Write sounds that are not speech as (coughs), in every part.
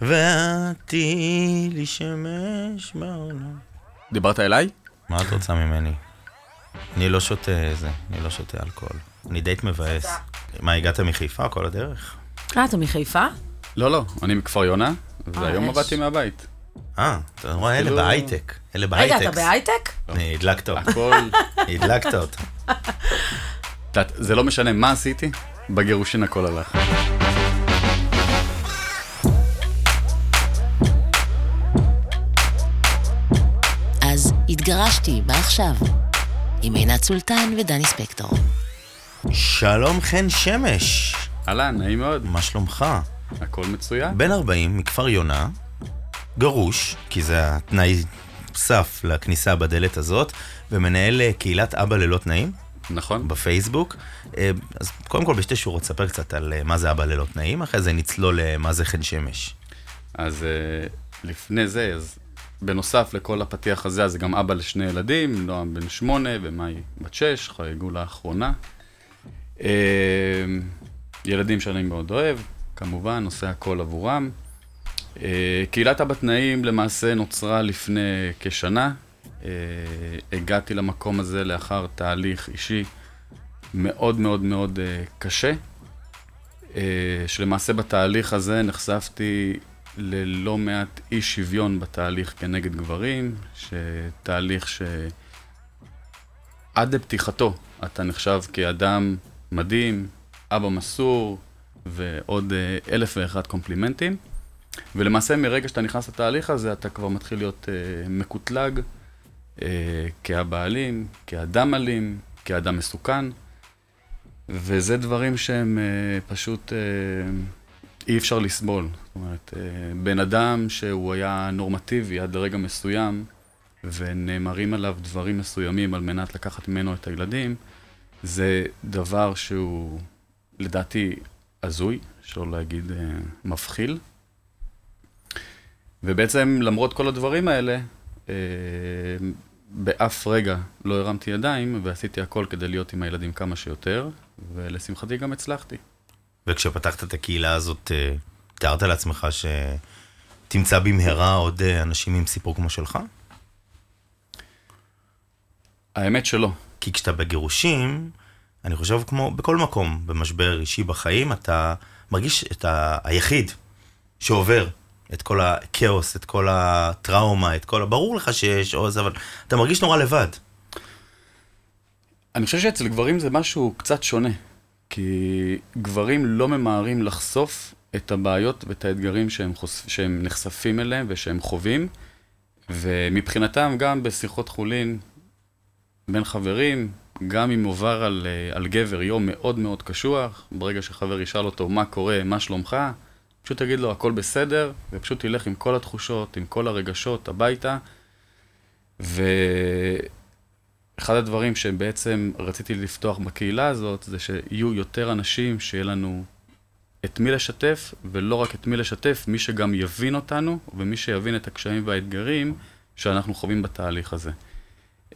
ואת תהיי לי שמש בעולם. דיברת אליי? מה את רוצה ממני? אני לא שותה זה, אני לא שותה אלכוהול. אני דייט מבאס. מה, הגעת מחיפה כל הדרך? אה, אתה מחיפה? לא, לא, אני מכפר יונה, והיום יש. עבדתי מהבית. אה, אתה רואה, אלה כאילו- בהייטק. אלה רגע, בהייטק. אתה בהייטק? אני הדלקת אותה. הכל... (laughs) הדלקת אותה. זה לא משנה מה עשיתי, בגירושין הכל הלך. התגרשתי, מה עכשיו? עם עינת סולטן ודני ספקטור. שלום חן שמש, אהלן, נעים מאוד, מה שלומך? הכל מצוין. בן 40 מכפר יונה, גרוש, כי זה התנאי סף לכניסה בדלת הזאת, ומנהל אה, קהילת אבא ללא תנאים נכון? בפייסבוק. אה, אז קודם כל בשתי שורות ספר קצת על אה, מה זה אבא ללא תנאים, אחרי זה נצלול למה זה חן שמש. אז לפני זה, אז בנוסף לכל הפתיח הזה, אז גם אבא לשני ילדים, נועם בן שמונה ומאי בת שש, חגגו לאחרונה. אה, ילדים שאני מאוד אוהב, כמובן, עושה הכל עבורם. אה, קהילת אבא תנאים למעשה נוצרה לפני כשנה. אה, הגעתי למקום הזה לאחר תהליך אישי מאוד מאוד מאוד קשה. שלמעשה בתהליך הזה נחשפתי ללא מעט אי שוויון בתהליך כנגד גברים, שתהליך שעד לפתיחתו אתה נחשב כאדם מדהים, אבא מסור ועוד אה, אלף ואחד קומפלימנטים. ולמעשה מרגע שאתה נכנס לתהליך הזה אתה כבר מתחיל להיות אה, מקוטלג כאבא אלים, כאדם אלים, כאדם מסוכן. וזה דברים שהם אה, פשוט אה, אי אפשר לסבול. זאת אומרת, אה, בן אדם שהוא היה נורמטיבי עד לרגע מסוים, ונאמרים עליו דברים מסוימים על מנת לקחת ממנו את הילדים, זה דבר שהוא לדעתי הזוי, שלא להגיד אה, מבחיל. ובעצם למרות כל הדברים האלה, אה, באף רגע לא הרמתי ידיים ועשיתי הכל כדי להיות עם הילדים כמה שיותר, ולשמחתי גם הצלחתי. וכשפתחת את הקהילה הזאת, אה, תיארת לעצמך שתמצא במהרה עוד אה, אנשים עם סיפור כמו שלך? האמת שלא. כי כשאתה בגירושים, אני חושב כמו בכל מקום, במשבר אישי בחיים, אתה מרגיש את ה... היחיד שעובר את כל הכאוס, את כל הטראומה, את כל ה... ברור לך שיש עוז, אבל אתה מרגיש נורא לבד. אני חושב שאצל גברים זה משהו קצת שונה, כי גברים לא ממהרים לחשוף את הבעיות ואת האתגרים שהם, חושפ... שהם נחשפים אליהם ושהם חווים, ומבחינתם גם בשיחות חולין בין חברים, גם אם עובר על, אה, על גבר יום מאוד מאוד קשוח, ברגע שחבר ישאל אותו מה קורה, מה שלומך, פשוט תגיד לו הכל בסדר, ופשוט תלך עם כל התחושות, עם כל הרגשות הביתה. ואחד הדברים שבעצם רציתי לפתוח בקהילה הזאת, זה שיהיו יותר אנשים שיהיה לנו את מי לשתף, ולא רק את מי לשתף, מי שגם יבין אותנו, ומי שיבין את הקשיים והאתגרים שאנחנו חווים בתהליך הזה.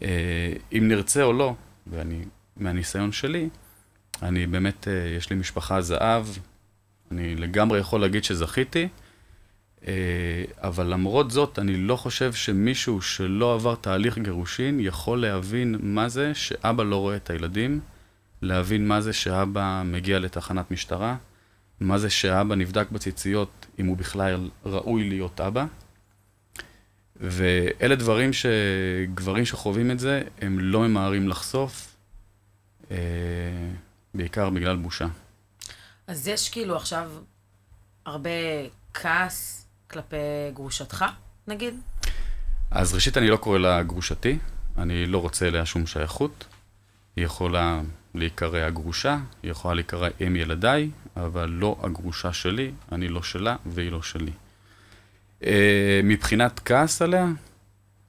אה, אם נרצה או לא, ואני, מהניסיון שלי, אני באמת, אה, יש לי משפחה זהב, אני לגמרי יכול להגיד שזכיתי, אבל למרות זאת, אני לא חושב שמישהו שלא עבר תהליך גירושין יכול להבין מה זה שאבא לא רואה את הילדים, להבין מה זה שאבא מגיע לתחנת משטרה, מה זה שאבא נבדק בציציות, אם הוא בכלל ראוי להיות אבא. ואלה דברים שגברים שחווים את זה, הם לא ממהרים לחשוף, אה, בעיקר בגלל בושה. אז יש כאילו עכשיו הרבה כעס כלפי גרושתך, נגיד? אז ראשית, אני לא קורא לה גרושתי, אני לא רוצה אליה שום שייכות. היא יכולה להיקרא הגרושה, היא יכולה להיקרא אם ילדיי, אבל לא הגרושה שלי, אני לא שלה והיא לא שלי. אה, מבחינת כעס עליה,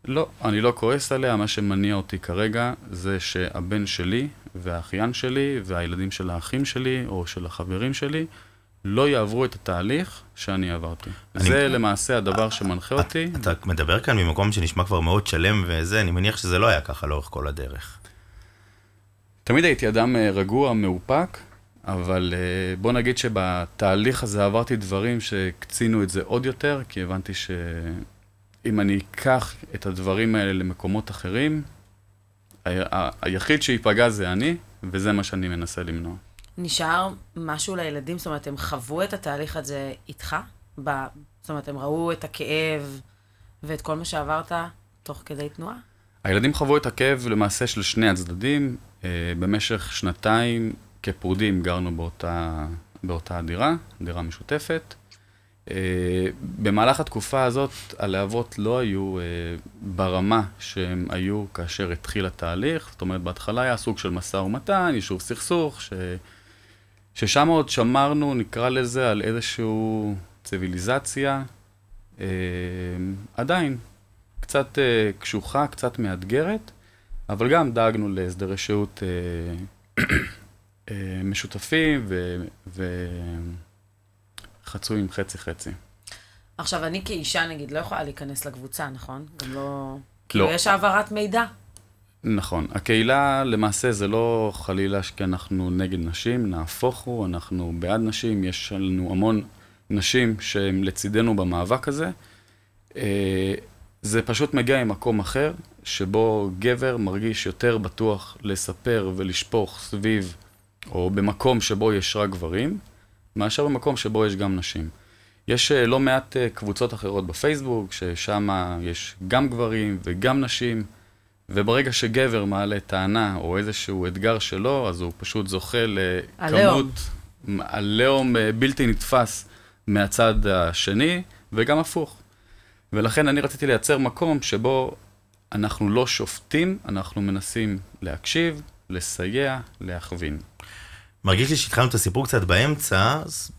לא, אני לא כועס עליה, מה שמניע אותי כרגע זה שהבן שלי והאחיין שלי והילדים של האחים שלי או של החברים שלי לא יעברו את התהליך שאני עברתי. אני- זה למעשה הדבר שמנחה אותי. אתה מדבר כאן ממקום שנשמע כבר מאוד שלם וזה, אני מניח שזה לא היה ככה לאורך כל הדרך. תמיד הייתי אדם אה, רגוע, מאופק, אבל אה, בוא נגיד שבתהליך הזה עברתי דברים שהקצינו את זה עוד יותר, כי הבנתי שאם אני אקח את הדברים האלה למקומות אחרים, ה- היחיד שייפגע זה אני, וזה מה שאני מנסה למנוע. נשאר משהו לילדים? זאת אומרת, הם חוו את התהליך הזה איתך? ב... זאת אומרת, הם ראו את הכאב ואת כל מה שעברת תוך כדי תנועה? הילדים חוו את הכאב למעשה של שני הצדדים. אה, במשך שנתיים כפרודים גרנו באותה, באותה דירה, דירה משותפת. אה, במהלך התקופה הזאת הלהבות לא היו אה, ברמה שהם היו כאשר התחיל התהליך. זאת אומרת, בהתחלה היה סוג של משא ומתן, יישוב סכסוך, ש... ששם עוד שמרנו, נקרא לזה, על איזושהי ציוויליזציה. אה, עדיין, קצת אה, קשוחה, קצת מאתגרת, אבל גם דאגנו להסדרי שהות אה, אה, משותפים וחצויים חצי-חצי. עכשיו, אני כאישה, נגיד, לא יכולה להיכנס לקבוצה, נכון? גם לא... כאילו, לא. יש העברת מידע. נכון. הקהילה, למעשה, זה לא חלילה כי אנחנו נגד נשים, נהפוך הוא, אנחנו בעד נשים, יש לנו המון נשים שהן לצידנו במאבק הזה. אה, זה פשוט מגיע ממקום אחר, שבו גבר מרגיש יותר בטוח לספר ולשפוך סביב, או במקום שבו יש רק גברים, מאשר במקום שבו יש גם נשים. יש אה, לא מעט אה, קבוצות אחרות בפייסבוק, ששם יש גם גברים וגם נשים, וברגע שגבר מעלה טענה או איזשהו אתגר שלו, אז הוא פשוט זוכה עליהום. לכמות, עליהום אה, בלתי נתפס מהצד השני, וגם הפוך. ולכן אני רציתי לייצר מקום שבו אנחנו לא שופטים, אנחנו מנסים להקשיב, לסייע, להכווין. מרגיש לי שהתחלנו את הסיפור קצת באמצע, אז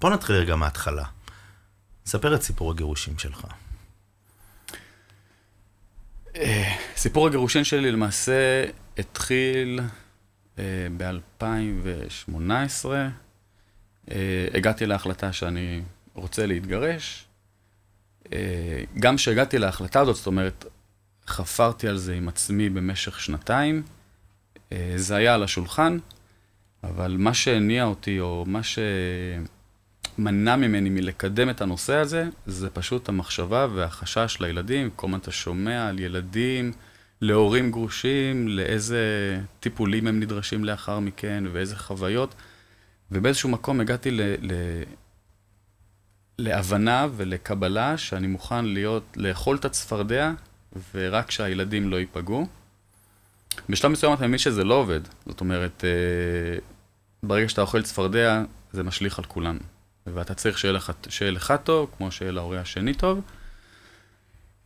בוא נתחיל רגע מההתחלה. ספר את סיפור הגירושים שלך. סיפור הגירושין שלי למעשה התחיל אה, ב-2018. אה, הגעתי להחלטה שאני רוצה להתגרש. אה, גם כשהגעתי להחלטה הזאת, זאת אומרת, חפרתי על זה עם עצמי במשך שנתיים. אה, זה היה על השולחן, אבל מה שהניע אותי, או מה שמנע ממני מלקדם את הנושא הזה, זה פשוט המחשבה והחשש לילדים. כל הזמן אתה שומע על ילדים, להורים גרושים, לאיזה טיפולים הם נדרשים לאחר מכן, ואיזה חוויות. ובאיזשהו מקום הגעתי ל... ל... להבנה ולקבלה שאני מוכן להיות, לאכול את הצפרדע, ורק שהילדים לא ייפגעו. בשלב מסוים אתה מבין שזה לא עובד. זאת אומרת, אה, ברגע שאתה אוכל צפרדע, זה משליך על כולנו. ואתה צריך שיהיה לך, שיהיה לך טוב, כמו שיהיה להורה השני טוב.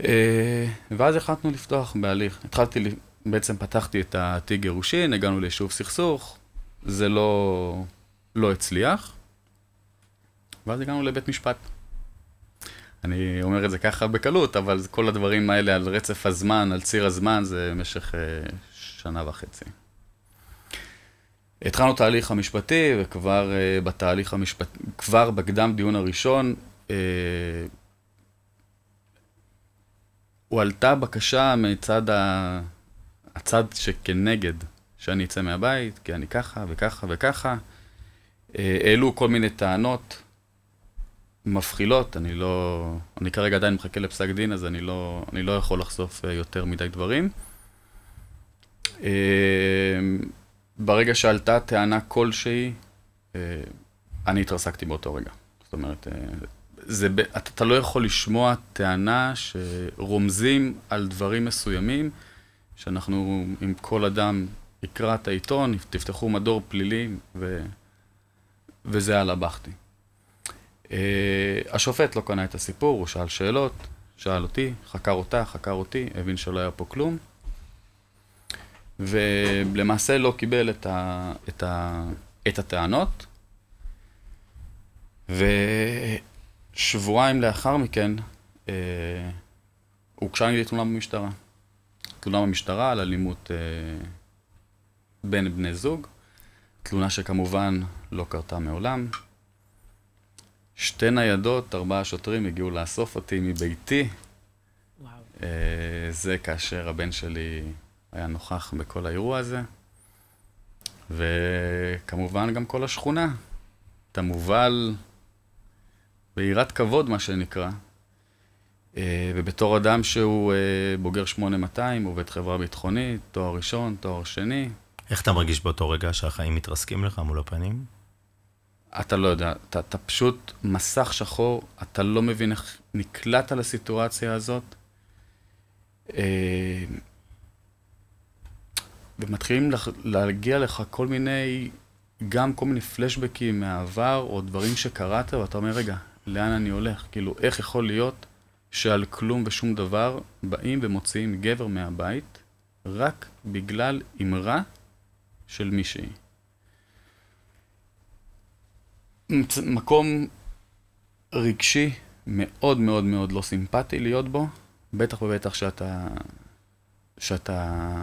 אה, ואז החלטנו לפתוח בהליך. התחלתי, בעצם פתחתי את התיק גירושין, הגענו ליישוב סכסוך, זה לא, לא הצליח, ואז הגענו לבית משפט. אני אומר את זה ככה בקלות, אבל כל הדברים האלה על רצף הזמן, על ציר הזמן, זה במשך אה, שנה וחצי. התחלנו את ההליך המשפטי, וכבר אה, בתהליך המשפטי, כבר בקדם דיון הראשון, אה, הועלתה בקשה מצד ה... הצד שכנגד שאני אצא מהבית, כי אני ככה וככה וככה. אה, העלו כל מיני טענות מבחילות, אני לא... אני כרגע עדיין מחכה לפסק דין, אז אני לא, אני לא יכול לחשוף יותר מדי דברים. אה, ברגע שעלתה טענה כלשהי, אה, אני התרסקתי באותו רגע. זאת אומרת, אה, זה, אתה, אתה לא יכול לשמוע טענה שרומזים על דברים מסוימים, שאנחנו, אם כל אדם יקרא את העיתון, תפתחו מדור פלילי, ו, וזה על הבכתי. אה, השופט לא קנה את הסיפור, הוא שאל שאלות, שאל אותי, חקר אותה, חקר אותי, הבין שלא היה פה כלום. ולמעשה לא קיבל את, ה, את, ה, את הטענות. ושבועיים לאחר מכן אה, הוגשה נגדי תלונה במשטרה. תלונה במשטרה על אלימות אה, בין בני זוג. תלונה שכמובן לא קרתה מעולם. שתי ניידות, ארבעה שוטרים הגיעו לאסוף אותי מביתי. וואו. אה, זה כאשר הבן שלי היה נוכח בכל האירוע הזה. וכמובן גם כל השכונה. אתה מובל ביראת כבוד, מה שנקרא. אה, ובתור אדם שהוא אה, בוגר 8200, עובד חברה ביטחונית, תואר ראשון, תואר שני, איך אתה מרגיש באותו רגע שהחיים מתרסקים לך מול הפנים? אתה לא יודע, אתה, אתה פשוט מסך שחור, אתה לא מבין איך נקלעת לסיטואציה הזאת. ומתחילים לח, להגיע לך כל מיני, גם כל מיני פלשבקים מהעבר, או דברים שקראת, ואתה אומר, רגע, לאן אני הולך? כאילו, איך יכול להיות שעל כלום ושום דבר באים ומוציאים גבר מהבית, רק בגלל אמרה של מישהי? מקום רגשי מאוד מאוד מאוד לא סימפטי להיות בו, בטח ובטח שאתה, שאתה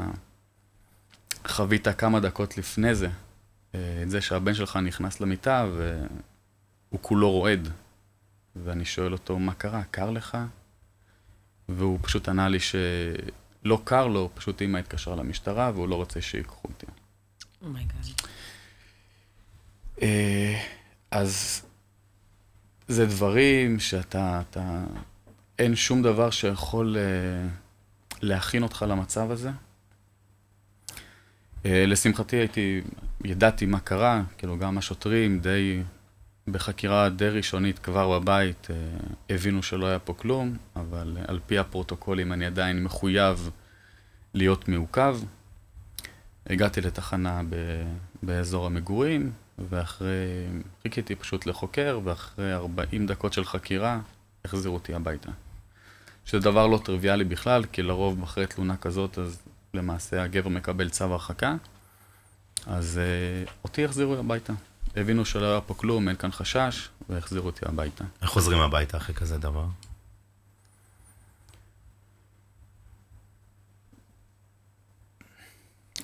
חווית כמה דקות לפני זה, אה, את זה שהבן שלך נכנס למיטה והוא כולו רועד. ואני שואל אותו, מה קרה? קר לך? והוא פשוט ענה לי שלא קר לו, פשוט אימא התקשרה למשטרה והוא לא רוצה שיקחו אותי. Oh my God. Oh אה, אז זה דברים שאתה, אתה, אין שום דבר שיכול אה, להכין אותך למצב הזה. אה, לשמחתי הייתי, ידעתי מה קרה, כאילו גם השוטרים די, בחקירה די ראשונית כבר בבית, אה, הבינו שלא היה פה כלום, אבל על פי הפרוטוקולים אני עדיין מחויב להיות מעוכב. הגעתי לתחנה ב, באזור המגורים, ואחרי, חיכיתי פשוט לחוקר, ואחרי 40 דקות של חקירה, החזירו אותי הביתה. שזה דבר לא טריוויאלי בכלל, כי לרוב אחרי תלונה כזאת, אז למעשה הגבר מקבל צו הרחקה, אז uh, אותי החזירו הביתה. הבינו שלא היה פה כלום, אין כאן חשש, והחזירו אותי הביתה. איך חוזרים הביתה אחרי כזה דבר?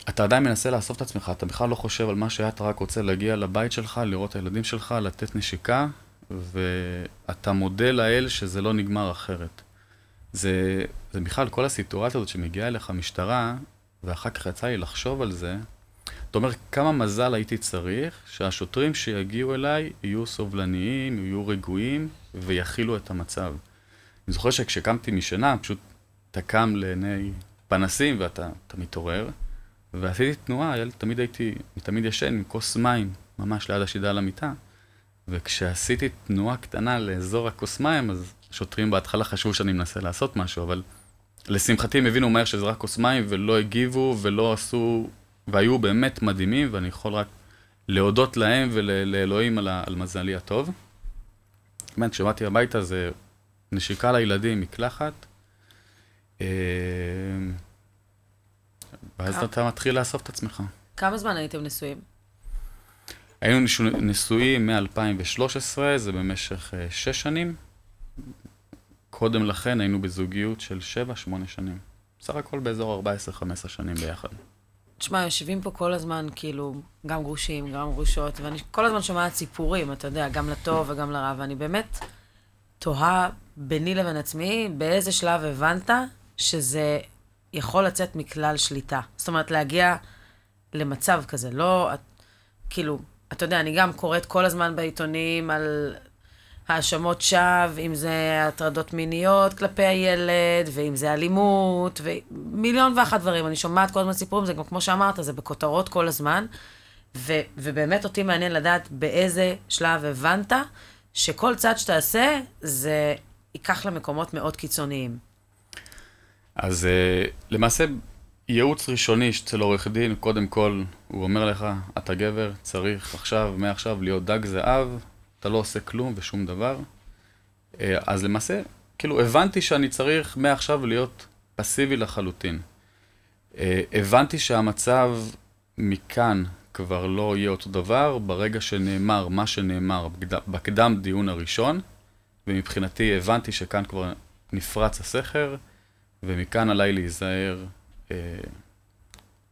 אתה עדיין מנסה לאסוף את עצמך, אתה בכלל לא חושב על מה שהיה, אתה רק רוצה להגיע לבית שלך, לראות את הילדים שלך, לתת נשיקה, ואתה מודה לאל שזה לא נגמר אחרת. זה, זה בכלל כל הסיטואציה הזאת שמגיעה אליך משטרה, ואחר כך יצא לי לחשוב על זה, אתה אומר, כמה מזל הייתי צריך שהשוטרים שיגיעו אליי יהיו סובלניים, יהיו רגועים ויכילו את המצב. אני זוכר שכשקמתי משינה, פשוט אתה קם לעיני פנסים ואתה מתעורר, ועשיתי תנועה, תמיד הייתי, תמיד ישן עם כוס מים, ממש ליד השידה על המיטה, וכשעשיתי תנועה קטנה לאזור הכוס מים, אז שוטרים בהתחלה חשבו שאני מנסה לעשות משהו, אבל לשמחתי הם הבינו מהר שזה רק כוס מים, ולא הגיבו ולא עשו, והיו באמת מדהימים, ואני יכול רק להודות להם ולאלוהים על, על מזלי הטוב. באמת, כשבאתי הביתה זה נשיקה לילדים, מקלחת. אה, ואז כמה- אתה מתחיל לאסוף את עצמך. כמה זמן הייתם נשואים? היינו נשו- נשואים מ-2013, זה במשך אה, שש שנים. קודם לכן היינו בזוגיות של 7-8 שנים. בסך הכל באזור 14-15 שנים ביחד. תשמע, יושבים פה כל הזמן, כאילו, גם גרושים, גם גרושות, ואני כל הזמן שומעת סיפורים, אתה יודע, גם לטוב וגם לרע, ואני באמת תוהה ביני לבין עצמי, באיזה שלב הבנת שזה יכול לצאת מכלל שליטה. זאת אומרת, להגיע למצב כזה, לא, את- כאילו, אתה יודע, אני גם קוראת כל הזמן בעיתונים על האשמות שווא, אם זה הטרדות מיניות כלפי הילד, ואם זה אלימות, ומיליון ואחת דברים. אני שומעת כל הזמן סיפורים, זה גם כמו שאמרת, זה בכותרות כל הזמן. ו- ובאמת אותי מעניין לדעת באיזה שלב הבנת שכל צעד שתעשה, זה ייקח למקומות מאוד קיצוניים. אז uh, למעשה, ייעוץ ראשוני אצל עורך דין, קודם כל, הוא אומר לך, אתה גבר, צריך עכשיו, מעכשיו, להיות דג זהב, אתה לא עושה כלום ושום דבר. Uh, אז למעשה, כאילו, הבנתי שאני צריך מעכשיו להיות פסיבי לחלוטין. Uh, הבנתי שהמצב מכאן כבר לא יהיה אותו דבר, ברגע שנאמר מה שנאמר בקד- בקדם דיון הראשון, ומבחינתי הבנתי שכאן כבר נפרץ הסכר, ומכאן עליי להיזהר אה,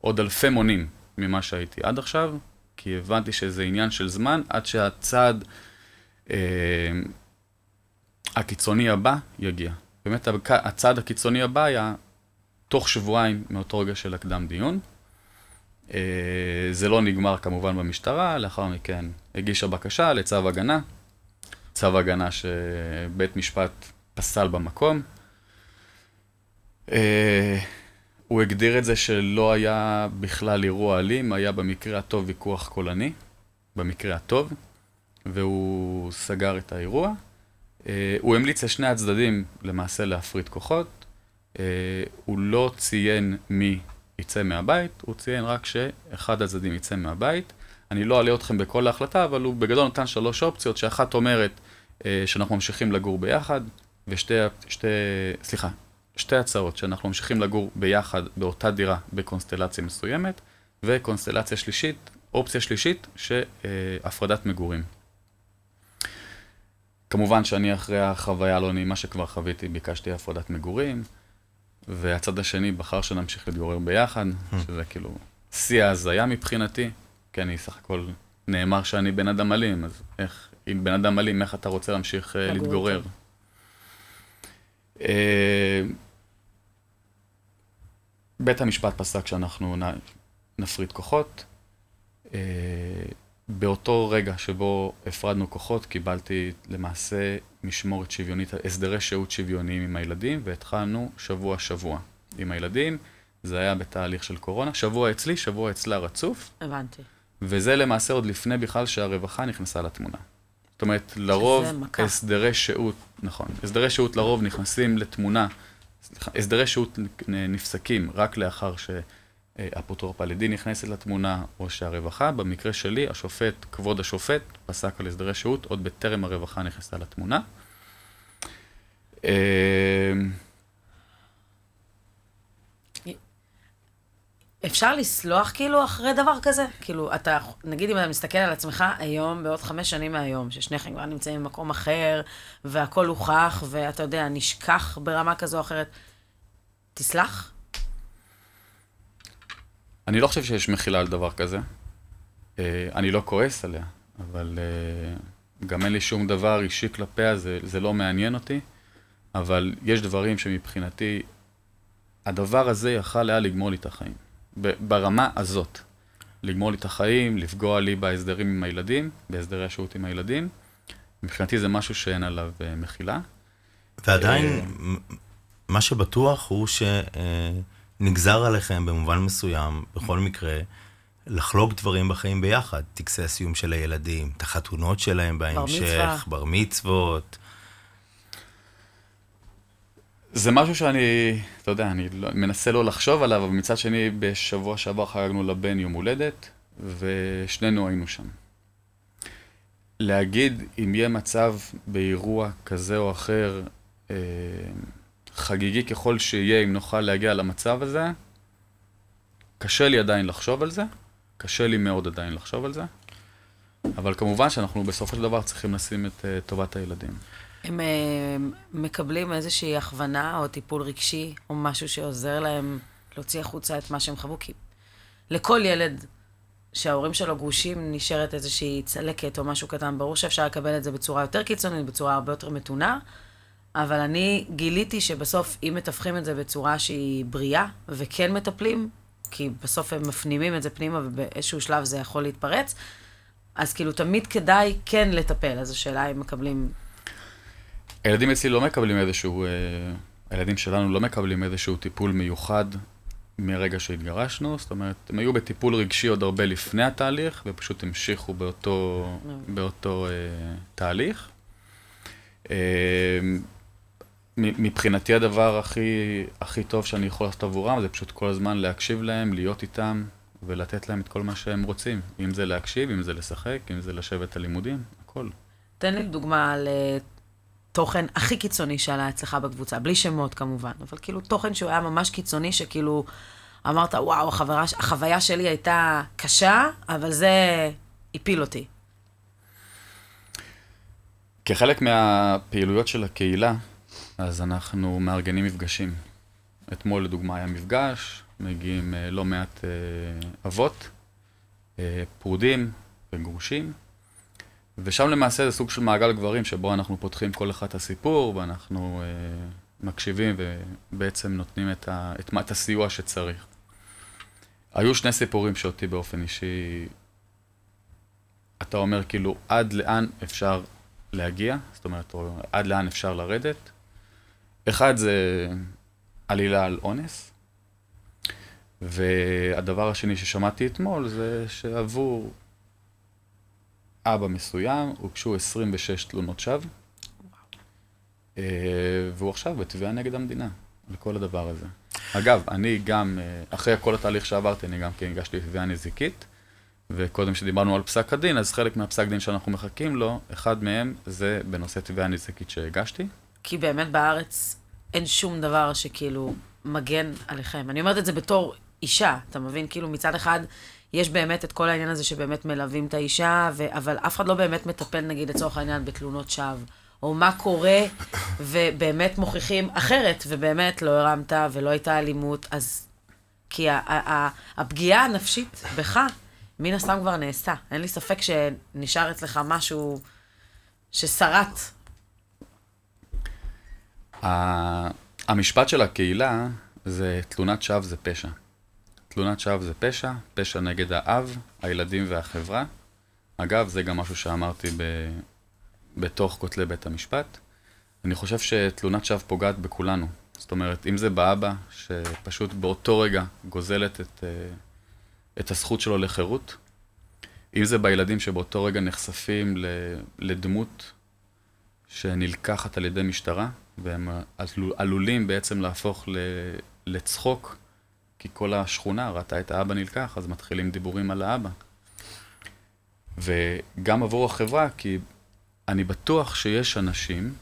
עוד אלפי מונים ממה שהייתי עד עכשיו, כי הבנתי שזה עניין של זמן עד שהצעד אה, הקיצוני הבא יגיע. באמת הצעד הקיצוני הבא היה תוך שבועיים מאותו רגע של הקדם דיון. אה, זה לא נגמר כמובן במשטרה, לאחר מכן הגישה בקשה לצו הגנה, צו הגנה שבית משפט פסל במקום. אה, הוא הגדיר את זה שלא היה בכלל אירוע אלים, היה במקרה הטוב ויכוח קולני, במקרה הטוב, והוא סגר את האירוע. אה, הוא המליץ לשני הצדדים למעשה להפריד כוחות. אה, הוא לא ציין מי יצא מהבית, הוא ציין רק שאחד הצדדים יצא מהבית. אני לא אעלה אתכם בכל ההחלטה, אבל הוא בגדול נתן שלוש אופציות, שאחת אומרת אה, שאנחנו ממשיכים לגור ביחד, ושתי, שתי, סליחה, שתי הצעות, שאנחנו ממשיכים לגור ביחד באותה דירה בקונסטלציה מסוימת, וקונסטלציה שלישית, אופציה שלישית, שהפרדת מגורים. כמובן שאני אחרי החוויה הלא נעימה שכבר חוויתי, ביקשתי הפרדת מגורים, והצד השני בחר שנמשיך להתגורר ביחד, שזה כאילו שיא ההזיה מבחינתי, כי אני סך הכל נאמר שאני בן אדם אלים, אז איך, אם בן אדם אלים, איך אתה רוצה להמשיך אה, להתגורר? אה, בית המשפט פסק שאנחנו נפריד כוחות. באותו רגע שבו הפרדנו כוחות, קיבלתי למעשה משמורת שוויונית, הסדרי שהות שוויוניים עם הילדים, והתחלנו שבוע-שבוע עם הילדים. זה היה בתהליך של קורונה, שבוע אצלי, שבוע אצלה רצוף, הבנתי. וזה למעשה עוד לפני בכלל שהרווחה נכנסה לתמונה. זאת אומרת, לרוב. הסדרי שהות, נכון, הסדרי שהות לרוב נכנסים לתמונה, סליחה, הסדרי שהות נפסקים רק לאחר שהאפוטרופה לדין נכנסת לתמונה, או שהרווחה, במקרה שלי, השופט, כבוד השופט, פסק על הסדרי שהות עוד בטרם הרווחה נכנסה לתמונה. אה, אפשר לסלוח כאילו אחרי דבר כזה? כאילו, אתה, נגיד אם אתה מסתכל על עצמך היום, בעוד חמש שנים מהיום, ששניכם כבר נמצאים במקום אחר, והכל הוכח, ואתה יודע, נשכח ברמה כזו או אחרת, תסלח? אני לא חושב שיש מחילה על דבר כזה. אה, אני לא כועס עליה, אבל אה, גם אין לי שום דבר אישי כלפיה, זה, זה לא מעניין אותי, אבל יש דברים שמבחינתי, הדבר הזה יכל היה לגמור לי את החיים. ברמה הזאת. לגמור לי את החיים, לפגוע לי בהסדרים עם הילדים, בהסדרי השהות עם הילדים. מבחינתי זה משהו שאין עליו אה, מחילה. ועדיין, מה שבטוח הוא שנגזר עליכם במובן מסוים, בכל מקרה, לחלוק דברים בחיים ביחד. טקסי הסיום של הילדים, את החתונות שלהם בהמשך, מצווה. בר מצוות. זה משהו שאני, אתה יודע, אני לא, מנסה לא לחשוב עליו, אבל מצד שני, בשבוע שעבר חגגנו לבן יום הולדת, ושנינו היינו שם. להגיד אם יהיה מצב באירוע כזה או אחר, אה, חגיגי ככל שיהיה, אם נוכל להגיע למצב הזה, קשה לי עדיין לחשוב על זה, קשה לי מאוד עדיין לחשוב על זה, אבל כמובן שאנחנו בסופו של דבר צריכים לשים את אה, טובת הילדים. הם אה, מקבלים איזושהי הכוונה או טיפול רגשי, או משהו שעוזר להם להוציא החוצה את מה שהם חוו, כי לכל ילד שההורים שלו גרושים נשארת איזושהי צלקת או משהו קטן, ברור שאפשר לקבל את זה בצורה יותר קיצונית, בצורה הרבה יותר מתונה, אבל אני גיליתי שבסוף, אם מתווכים את זה בצורה שהיא בריאה, וכן מטפלים, כי בסוף הם מפנימים את זה פנימה ובאיזשהו שלב זה יכול להתפרץ, אז כאילו תמיד כדאי כן לטפל. אז השאלה אם מקבלים הילדים אצלי לא מקבלים איזשהו, אה, הילדים שלנו לא מקבלים איזשהו טיפול מיוחד מרגע שהתגרשנו, זאת אומרת, הם היו בטיפול רגשי עוד הרבה לפני התהליך, ופשוט המשיכו באותו, באותו אה, תהליך. אה, מבחינתי הדבר הכי, הכי טוב שאני יכול לעשות עבורם זה פשוט כל הזמן להקשיב להם, להיות איתם ולתת להם את כל מה שהם רוצים. אם זה להקשיב, אם זה לשחק, אם זה לשבת על לימודים, הכל. תן לי דוגמה על אה, תוכן הכי קיצוני שעלה אצלך בקבוצה, בלי שמות כמובן, אבל כאילו תוכן שהוא היה ממש קיצוני, שכאילו אמרת, וואו, החברה, החוויה שלי הייתה קשה, אבל זה הפיל אותי. כחלק מהפעילויות של הקהילה, אז אנחנו מארגנים מפגשים. אתמול לדוגמה היה מפגש, מגיעים אה, לא מעט אה, אבות, אה, פרודים וגרושים, ושם למעשה זה סוג של מעגל גברים שבו אנחנו פותחים כל אחד את הסיפור ואנחנו מקשיבים ובעצם נותנים את, ה, את, את הסיוע שצריך. היו שני סיפורים שאותי באופן אישי, אתה אומר כאילו, עד לאן אפשר להגיע, זאת אומרת, או עד לאן אפשר לרדת. אחד זה עלילה על אונס, והדבר השני ששמעתי אתמול זה שעבור אבא מסוים הוגשו 26 תלונות שווא, אה, והוא עכשיו בתביעה נגד המדינה על כל הדבר הזה. אגב, אני גם, אה, אחרי כל התהליך שעברתי, אני גם כן הגשתי תביעה נזיקית, וקודם שדיברנו על פסק הדין, אז חלק מהפסק דין שאנחנו מחכים לו, אחד מהם זה בנושא תביעה נזיקית שהגשתי. כי באמת בארץ אין שום דבר שכאילו מגן עליכם. אני אומרת את זה בתור אישה, אתה מבין? כאילו מצד אחד יש באמת את כל העניין הזה שבאמת מלווים את האישה, ו... אבל אף אחד לא באמת מטפל נגיד לצורך העניין בתלונות שווא. או מה קורה, ובאמת מוכיחים אחרת, ובאמת לא הרמת ולא הייתה אלימות, אז... כי ה- ה- ה- הפגיעה הנפשית בך, מן הסתם כבר נעשתה. אין לי ספק שנשאר אצלך משהו ששרט. המשפט של הקהילה זה תלונת שווא זה פשע. תלונת שווא זה פשע, פשע נגד האב, הילדים והחברה. אגב, זה גם משהו שאמרתי ב... בתוך כותלי בית המשפט. אני חושב שתלונת שווא פוגעת בכולנו. זאת אומרת, אם זה באבא, שפשוט באותו רגע גוזלת את, אה, את הזכות שלו לחירות, אם זה בילדים שבאותו רגע נחשפים לדמות שנלקחת על ידי משטרה, והם עלול- עלולים בעצם להפוך ל- לצחוק, כי כל השכונה ראתה את האבא נלקח, אז מתחילים דיבורים על האבא. וגם עבור החברה, כי אני בטוח שיש אנשים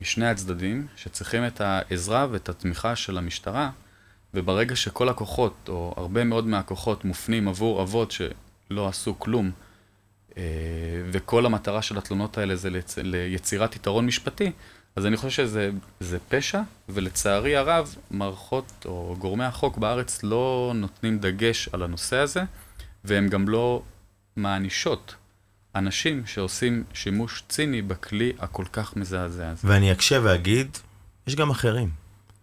משני הצדדים שצריכים את העזרה ואת התמיכה של המשטרה, וברגע שכל הכוחות, או הרבה מאוד מהכוחות, מופנים עבור אבות שלא עשו כלום, אה, וכל המטרה של התלונות האלה זה. ליצירת יתרון משפטי, אז אני חושב שזה זה פשע, ולצערי הרב, מערכות או גורמי החוק בארץ לא נותנים דגש על הנושא הזה, והם גם לא מענישות אנשים שעושים שימוש ציני בכלי הכל כך מזעזע הזה. ואני אקשה ואגיד, יש גם אחרים.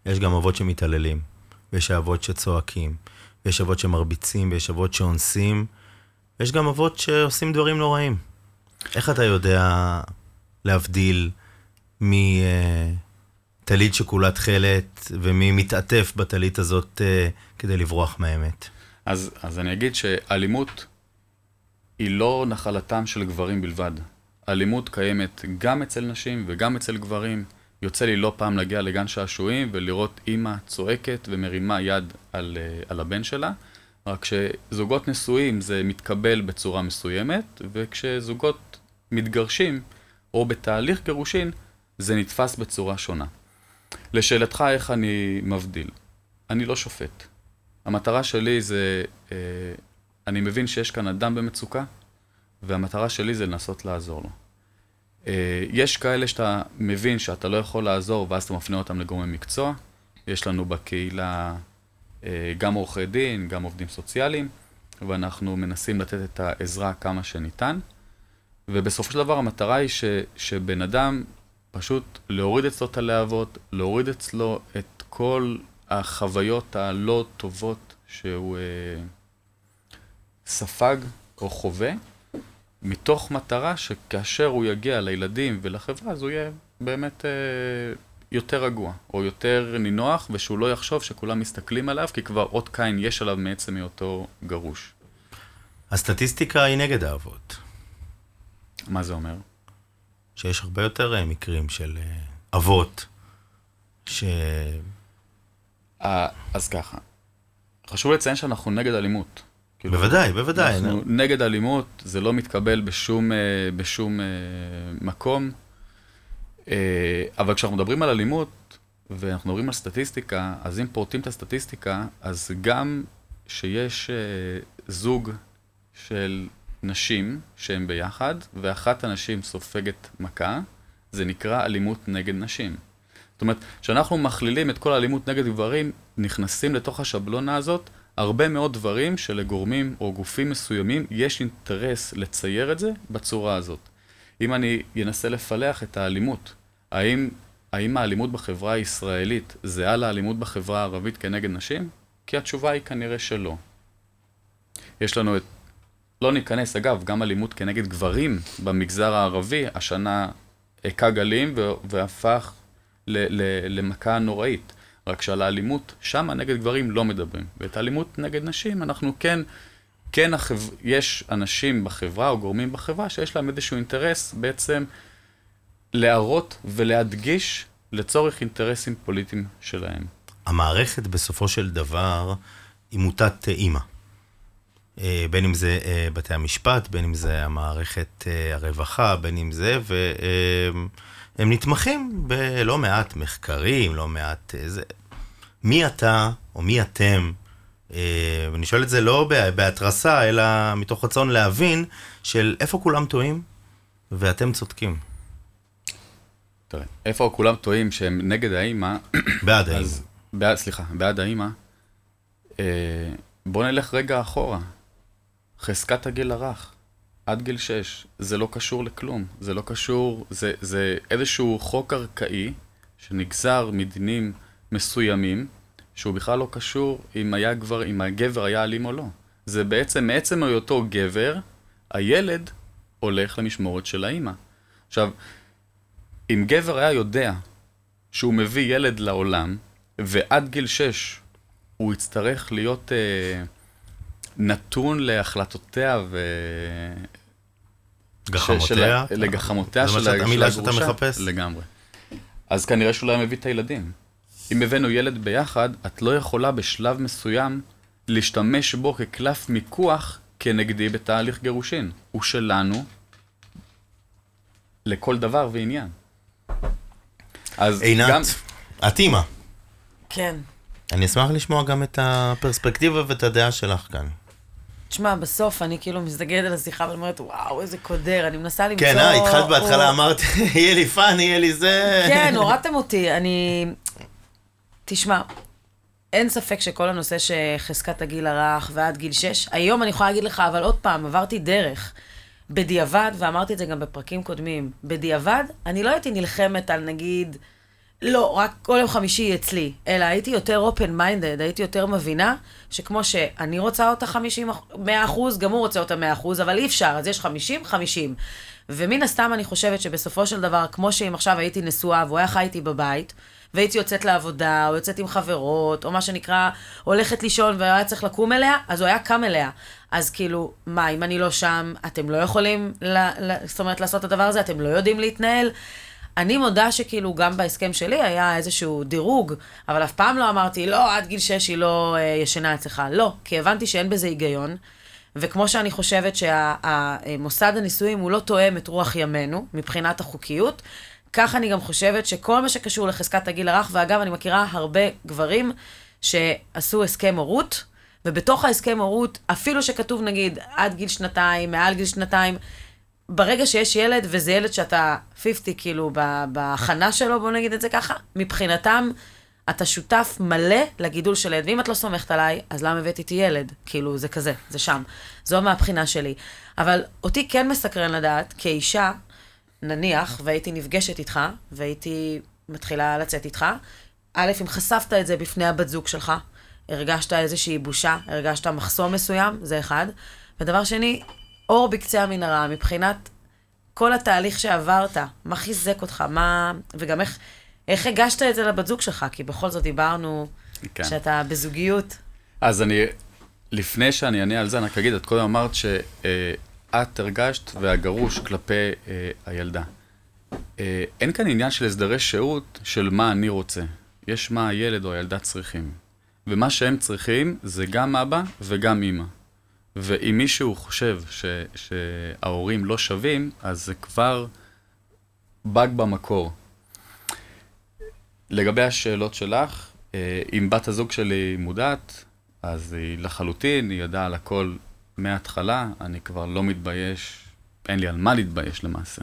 יש גם אבות שמתעללים, ויש אבות שצועקים, ויש אבות שמרביצים, ויש אבות שאונסים, ויש גם אבות שעושים דברים נוראים. איך אתה יודע להבדיל מטלית שכולה תכלת, ומי מתעטף בטלית הזאת אה, כדי לברוח מהאמת? אז, אז אני אגיד שאלימות היא לא נחלתם של גברים בלבד. אלימות קיימת גם אצל נשים וגם אצל גברים. יוצא לי לא פעם להגיע לגן שעשועים ולראות אימא צועקת ומרימה יד על, אה, על הבן שלה, רק שזוגות נשואים זה מתקבל בצורה מסוימת, וכשזוגות מתגרשים או בתהליך גירושין, זה נתפס בצורה שונה. לשאלתך איך אני מבדיל, אני לא שופט. המטרה שלי זה, אה, אני מבין שיש כאן אדם במצוקה, והמטרה שלי זה לנסות לעזור לו. אה, יש כאלה שאתה מבין שאתה לא יכול לעזור, ואז אתה מפנה אותם לגורמי מקצוע. יש לנו בקהילה אה, גם עורכי דין, גם עובדים סוציאליים, ואנחנו מנסים לתת את העזרה כמה שניתן. ובסופו של דבר המטרה היא ש, שבן אדם פשוט להוריד אצלו את הלהבות, להוריד אצלו את כל החוויות הלא טובות שהוא אה, ספג או חווה, מתוך מטרה שכאשר הוא יגיע לילדים ולחברה, אז הוא יהיה באמת אה, יותר רגוע, או יותר נינוח, ושהוא לא יחשוב שכולם מסתכלים עליו, כי כבר אות קין יש עליו מעצם היותו גרוש. הסטטיסטיקה היא נגד האבות. מה זה אומר? שיש הרבה יותר אה, מקרים של אה, אבות, ש... אה, אז ככה, חשוב לציין שאנחנו נגד אלימות. כאילו, בוודאי, בוודאי. אנחנו נו. נגד אלימות, זה לא מתקבל בשום, בשום מקום. אבל כשאנחנו מדברים על אלימות, ואנחנו מדברים על סטטיסטיקה, אז אם פורטים את הסטטיסטיקה, אז גם שיש זוג של נשים שהם ביחד, ואחת הנשים סופגת מכה, זה נקרא אלימות נגד נשים. זאת אומרת, כשאנחנו מכלילים את כל האלימות נגד גברים, נכנסים לתוך השבלונה הזאת הרבה מאוד דברים שלגורמים או גופים מסוימים יש אינטרס לצייר את זה בצורה הזאת. אם אני אנסה לפלח את האלימות, האם, האם האלימות בחברה הישראלית זהה לאלימות בחברה הערבית כנגד נשים? כי התשובה היא כנראה שלא. יש לנו את... לא ניכנס, אגב, גם אלימות כנגד גברים במגזר הערבי, השנה הכה גלים והפך למכה נוראית. רק שעל האלימות, שם נגד גברים לא מדברים. ואת האלימות נגד נשים, אנחנו כן, כן החב... יש אנשים בחברה או גורמים בחברה שיש להם איזשהו אינטרס בעצם להראות ולהדגיש לצורך אינטרסים פוליטיים שלהם. המערכת בסופו של דבר היא מוטת אימא. אה, בין אם זה אה, בתי המשפט, בין אם זה המערכת אה, הרווחה, בין אם זה, והם נתמכים בלא מעט מחקרים, לא מעט... זה. מי אתה, או מי אתם, ואני שואל את זה לא בהתרסה, אלא מתוך רצון להבין של איפה כולם טועים ואתם צודקים. תראה, איפה כולם טועים שהם נגד האימא? (coughs) בעד האימא. סליחה, בעד האימא. בוא נלך רגע אחורה. חזקת הגיל הרך, עד גיל 6, זה לא קשור לכלום. זה לא קשור, זה, זה איזשהו חוק ארכאי שנגזר מדינים מסוימים, שהוא בכלל לא קשור אם, היה גבר, אם הגבר היה אלים או לא. זה בעצם, מעצם היותו גבר, הילד הולך למשמורת של האימא. עכשיו, אם גבר היה יודע שהוא מביא ילד לעולם, ועד גיל 6 הוא יצטרך להיות... אה, נתון להחלטותיה ו... גחמותיה? לגחמותיה של הגרושה. זה המילה שאתה מחפש? לגמרי. אז כנראה שהוא לא היה מביא את הילדים. אם הבאנו ילד ביחד, את לא יכולה בשלב מסוים להשתמש בו כקלף מיקוח כנגדי בתהליך גירושין. הוא שלנו לכל דבר ועניין. אז עינת, גם... את אימא. כן. אני אשמח לשמוע גם את הפרספקטיבה ואת הדעה שלך כאן. תשמע, בסוף אני כאילו מסתכלת על השיחה ואני אומרת, וואו, איזה קודר, אני מנסה למצוא... כן, אה, התחלת בהתחלה, אמרת, (laughs) יהיה לי fun, יהיה לי זה... כן, (laughs) הורדתם אותי, אני... תשמע, אין ספק שכל הנושא של חזקת הגיל הרך ועד גיל 6, היום אני יכולה להגיד לך, אבל עוד פעם, עברתי דרך. בדיעבד, ואמרתי את זה גם בפרקים קודמים, בדיעבד, אני לא הייתי נלחמת על נגיד... לא, רק כל יום חמישי אצלי, אלא הייתי יותר open minded, הייתי יותר מבינה שכמו שאני רוצה אותה 50, 100 אחוז, גם הוא רוצה אותה 100 אחוז, אבל אי אפשר, אז יש 50, 50. ומן הסתם אני חושבת שבסופו של דבר, כמו שאם עכשיו הייתי נשואה והוא היה חי איתי בבית, והייתי יוצאת לעבודה, או יוצאת עם חברות, או מה שנקרא, הולכת לישון והיה צריך לקום אליה, אז הוא היה קם אליה. אז כאילו, מה, אם אני לא שם, אתם לא יכולים, ל- ל- זאת אומרת, לעשות את הדבר הזה, אתם לא יודעים להתנהל? אני מודה שכאילו גם בהסכם שלי היה איזשהו דירוג, אבל אף פעם לא אמרתי, לא, עד גיל 6 היא לא אה, ישנה אצלך. לא, כי הבנתי שאין בזה היגיון. וכמו שאני חושבת שהמוסד הנישואים הוא לא תואם את רוח ימינו מבחינת החוקיות, כך אני גם חושבת שכל מה שקשור לחזקת הגיל הרך, ואגב, אני מכירה הרבה גברים שעשו הסכם הורות, ובתוך ההסכם הורות, אפילו שכתוב נגיד עד גיל שנתיים, מעל גיל שנתיים, ברגע שיש ילד, וזה ילד שאתה 50, כאילו, בהכנה שלו, בוא נגיד את זה ככה, מבחינתם, אתה שותף מלא לגידול של ילד. ואם את לא סומכת עליי, אז למה הבאת איתי ילד? כאילו, זה כזה, זה שם. זו מהבחינה שלי. אבל אותי כן מסקרן לדעת, כאישה, נניח, והייתי נפגשת איתך, והייתי מתחילה לצאת איתך, א', אם חשפת את זה בפני הבת זוג שלך, הרגשת איזושהי בושה, הרגשת מחסום מסוים, זה אחד. ודבר שני, אור בקצה המנהרה, מבחינת כל התהליך שעברת, מה חיזק אותך, מה... וגם איך, איך הגשת את זה לבת זוג שלך, כי בכל זאת דיברנו כן. שאתה בזוגיות. אז אני, לפני שאני אענה על זה, אני רק אגיד, את קודם אמרת שאת הרגשת והגרוש כלפי אה, הילדה. אה, אין כאן עניין של הסדרי שהות של מה אני רוצה. יש מה הילד או הילדה צריכים. ומה שהם צריכים זה גם אבא וגם אימא. ואם מישהו חושב ש, שההורים לא שווים, אז זה כבר באג במקור. לגבי השאלות שלך, אה, אם בת הזוג שלי מודעת, אז היא לחלוטין, היא ידעה על הכל מההתחלה, אני כבר לא מתבייש, אין לי על מה להתבייש למעשה.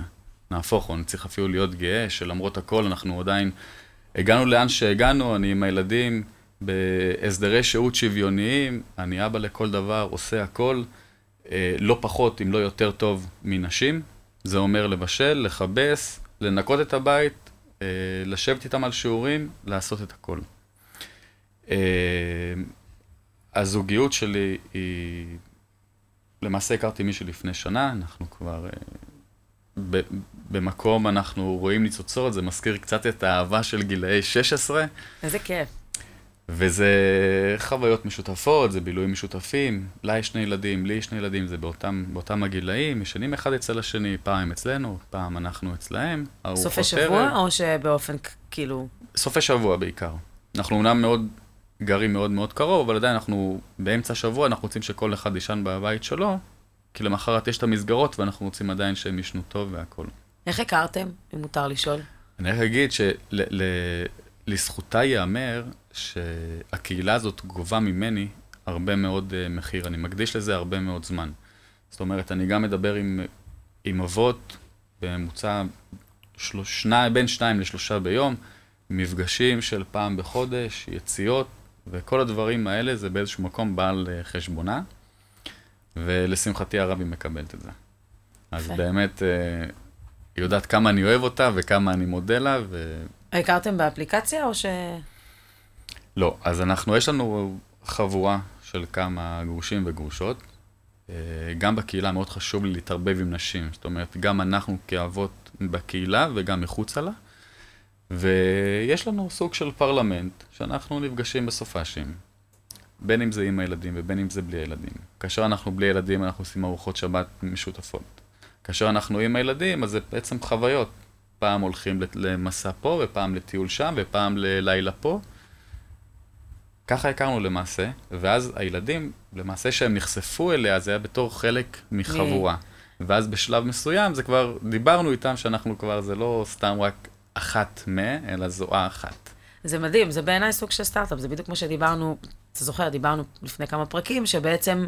נהפוך הוא, אני צריך אפילו להיות גאה, שלמרות הכל אנחנו עדיין הגענו לאן שהגענו, אני עם הילדים. בהסדרי שהות שוויוניים, אני אבא לכל דבר, עושה הכל, אה, לא פחות, אם לא יותר טוב מנשים. זה אומר לבשל, לכבס, לנקות את הבית, אה, לשבת איתם על שיעורים, לעשות את הכל. אה, הזוגיות שלי היא... למעשה הכרתי מישהו לפני שנה, אנחנו כבר... ב, במקום אנחנו רואים ניצוצות, זה מזכיר קצת את האהבה של גילאי 16. איזה כיף. וזה חוויות משותפות, זה בילויים משותפים. לה יש שני ילדים, לי יש שני ילדים, זה באותם, באותם הגילאים, ישנים אחד אצל השני, פעם אצלנו, פעם אנחנו אצלהם. סופי שבוע, ערב. או שבאופן כאילו... סופי שבוע בעיקר. אנחנו אומנם מאוד גרים מאוד מאוד קרוב, אבל עדיין אנחנו באמצע השבוע, אנחנו רוצים שכל אחד יישן בבית שלו, כי למחרת יש את המסגרות, ואנחנו רוצים עדיין שהם ישנו טוב והכול. איך הכרתם, אם מותר לשאול? אני רק אגיד שלזכותה ייאמר שהקהילה הזאת גובה ממני הרבה מאוד uh, מחיר. אני מקדיש לזה הרבה מאוד זמן. זאת אומרת, אני גם מדבר עם, עם אבות בממוצע בין שניים לשלושה ביום, מפגשים של פעם בחודש, יציאות, וכל הדברים האלה זה באיזשהו מקום בעל uh, חשבונה, ולשמחתי הרב היא מקבלת את זה. אז באמת, uh, היא יודעת כמה אני אוהב אותה וכמה אני מודה לה, ו... הכרתם באפליקציה או ש... לא, אז אנחנו, יש לנו חבורה של כמה גרושים וגרושות. אה, גם בקהילה מאוד חשוב לי להתערבב עם נשים. זאת אומרת, גם אנחנו כאבות בקהילה וגם מחוצה לה. ויש לנו סוג של פרלמנט, שאנחנו נפגשים בסופאשים. בין אם זה עם הילדים ובין אם זה בלי הילדים. כאשר אנחנו בלי ילדים, אנחנו עושים ארוחות שבת משותפות. כאשר אנחנו עם הילדים, אז זה בעצם חוויות. פעם הולכים למסע פה, ופעם לטיול שם, ופעם ללילה פה. ככה הכרנו למעשה, ואז הילדים, למעשה שהם נחשפו אליה, זה היה בתור חלק מחבורה. ואז בשלב מסוים, זה כבר, דיברנו איתם שאנחנו כבר, זה לא סתם רק אחת מ, אלא זוהה אחת. זה מדהים, זה בעיניי סוג של סטארט-אפ, זה בדיוק כמו שדיברנו, אתה זוכר, דיברנו לפני כמה פרקים, שבעצם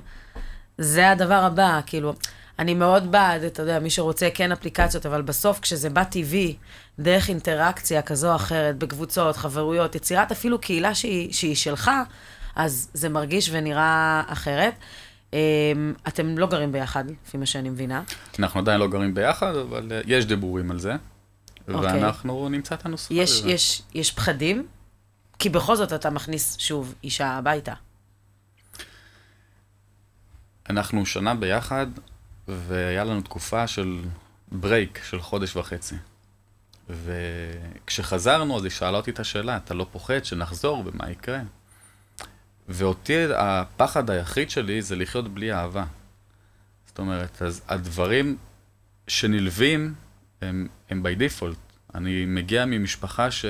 זה הדבר הבא, כאילו, אני מאוד בעד, אתה יודע, מי שרוצה כן אפליקציות, אבל בסוף כשזה בא טבעי, דרך אינטראקציה כזו או אחרת, בקבוצות, חברויות, יצירת אפילו קהילה שהיא, שהיא שלך, אז זה מרגיש ונראה אחרת. אמ, אתם לא גרים ביחד, לפי מה שאני מבינה. אנחנו עדיין לא גרים ביחד, אבל אה, יש דיבורים על זה. Okay. אוקיי. ואנחנו נמצא את הנוסחה יש, לזה. יש, יש פחדים? כי בכל זאת אתה מכניס שוב אישה הביתה. אנחנו שנה ביחד, והיה לנו תקופה של ברייק של חודש וחצי. וכשחזרנו, אז היא שאלה אותי את השאלה, אתה לא פוחד שנחזור ומה יקרה? ואותי, הפחד היחיד שלי זה לחיות בלי אהבה. זאת אומרת, אז הדברים שנלווים הם, הם by default. אני מגיע ממשפחה ש...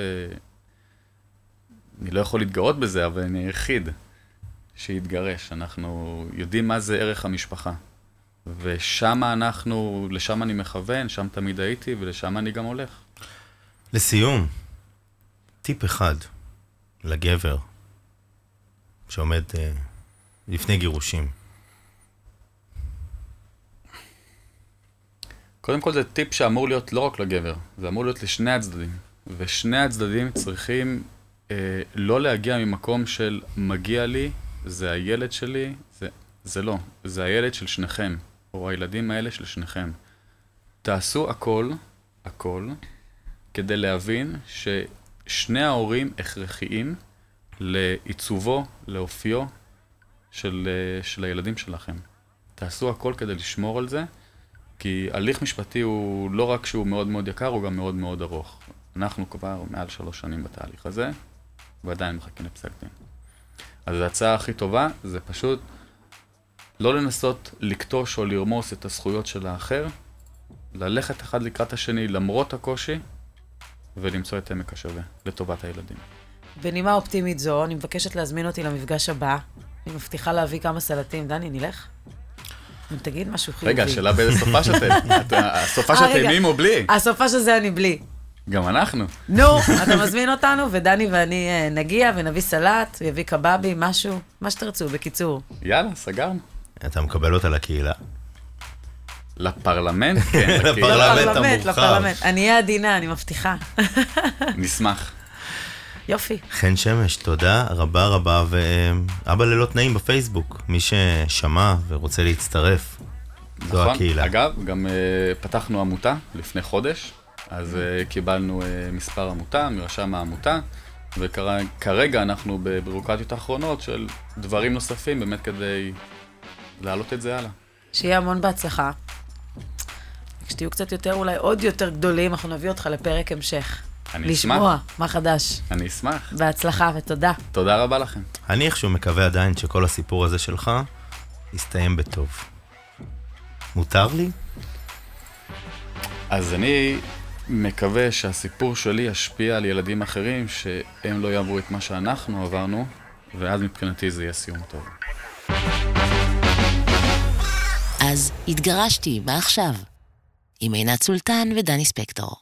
אני לא יכול להתגאות בזה, אבל אני היחיד שהתגרש. אנחנו יודעים מה זה ערך המשפחה. ושם אנחנו, לשם אני מכוון, שם תמיד הייתי, ולשם אני גם הולך. לסיום, טיפ אחד לגבר שעומד uh, לפני גירושים. קודם כל זה טיפ שאמור להיות לא רק לגבר, זה אמור להיות לשני הצדדים. ושני הצדדים צריכים uh, לא להגיע ממקום של מגיע לי, זה הילד שלי, זה, זה לא, זה הילד של שניכם. או הילדים האלה של שניכם. תעשו הכל, הכל, כדי להבין ששני ההורים הכרחיים לעיצובו, לאופיו של, של הילדים שלכם. תעשו הכל כדי לשמור על זה, כי הליך משפטי הוא לא רק שהוא מאוד מאוד יקר, הוא גם מאוד מאוד ארוך. אנחנו כבר מעל שלוש שנים בתהליך הזה, ועדיין מחכים לפסק דין. אז ההצעה הכי טובה זה פשוט לא לנסות לקטוש או לרמוס את הזכויות של האחר, ללכת אחד לקראת השני למרות הקושי, ולמצוא את עמק השווה לטובת הילדים. בנימה אופטימית זו, אני מבקשת להזמין אותי למפגש הבא. אני מבטיחה להביא כמה סלטים. דני, נלך? תגיד משהו חיובי. רגע, השאלה באיזה סופה שאתם. (laughs) הסופה שאתם עם או בלי? הסופה של זה אני בלי. גם אנחנו. נו, אתה מזמין אותנו, ודני ואני אה, נגיע ונביא סלט, יביא קבבי, משהו, מה שתרצו, בקיצור. יאללה, סגרנו. אתה מקבל אותה לקהילה? לפרלמנט, (laughs) כן. לפרלמנט המורחב. לפרלמנט. אני אהיה עדינה, אני מבטיחה. (laughs) נשמח. יופי. חן שמש, תודה רבה רבה, ואבא ללא תנאים בפייסבוק. מי ששמע ורוצה להצטרף, זו נכון. הקהילה. אגב, גם uh, פתחנו עמותה לפני חודש, אז uh, קיבלנו uh, מספר עמותה מרשם העמותה, וכרגע אנחנו בבירוקרטיות האחרונות של דברים נוספים, באמת כדי להעלות את זה הלאה. שיהיה המון בהצלחה. כשתהיו קצת יותר, אולי עוד יותר גדולים, אנחנו נביא אותך לפרק המשך. אני אשמח. לשמוע מה חדש. אני אשמח. בהצלחה ותודה. תודה רבה לכם. אני איכשהו מקווה עדיין שכל הסיפור הזה שלך יסתיים בטוב. מותר לי? אז אני מקווה שהסיפור שלי ישפיע על ילדים אחרים, שהם לא יעברו את מה שאנחנו עברנו, ואז מבחינתי זה יהיה סיום טוב. אז התגרשתי, מה עכשיו? עם עינת סולטן ודני ספקטור.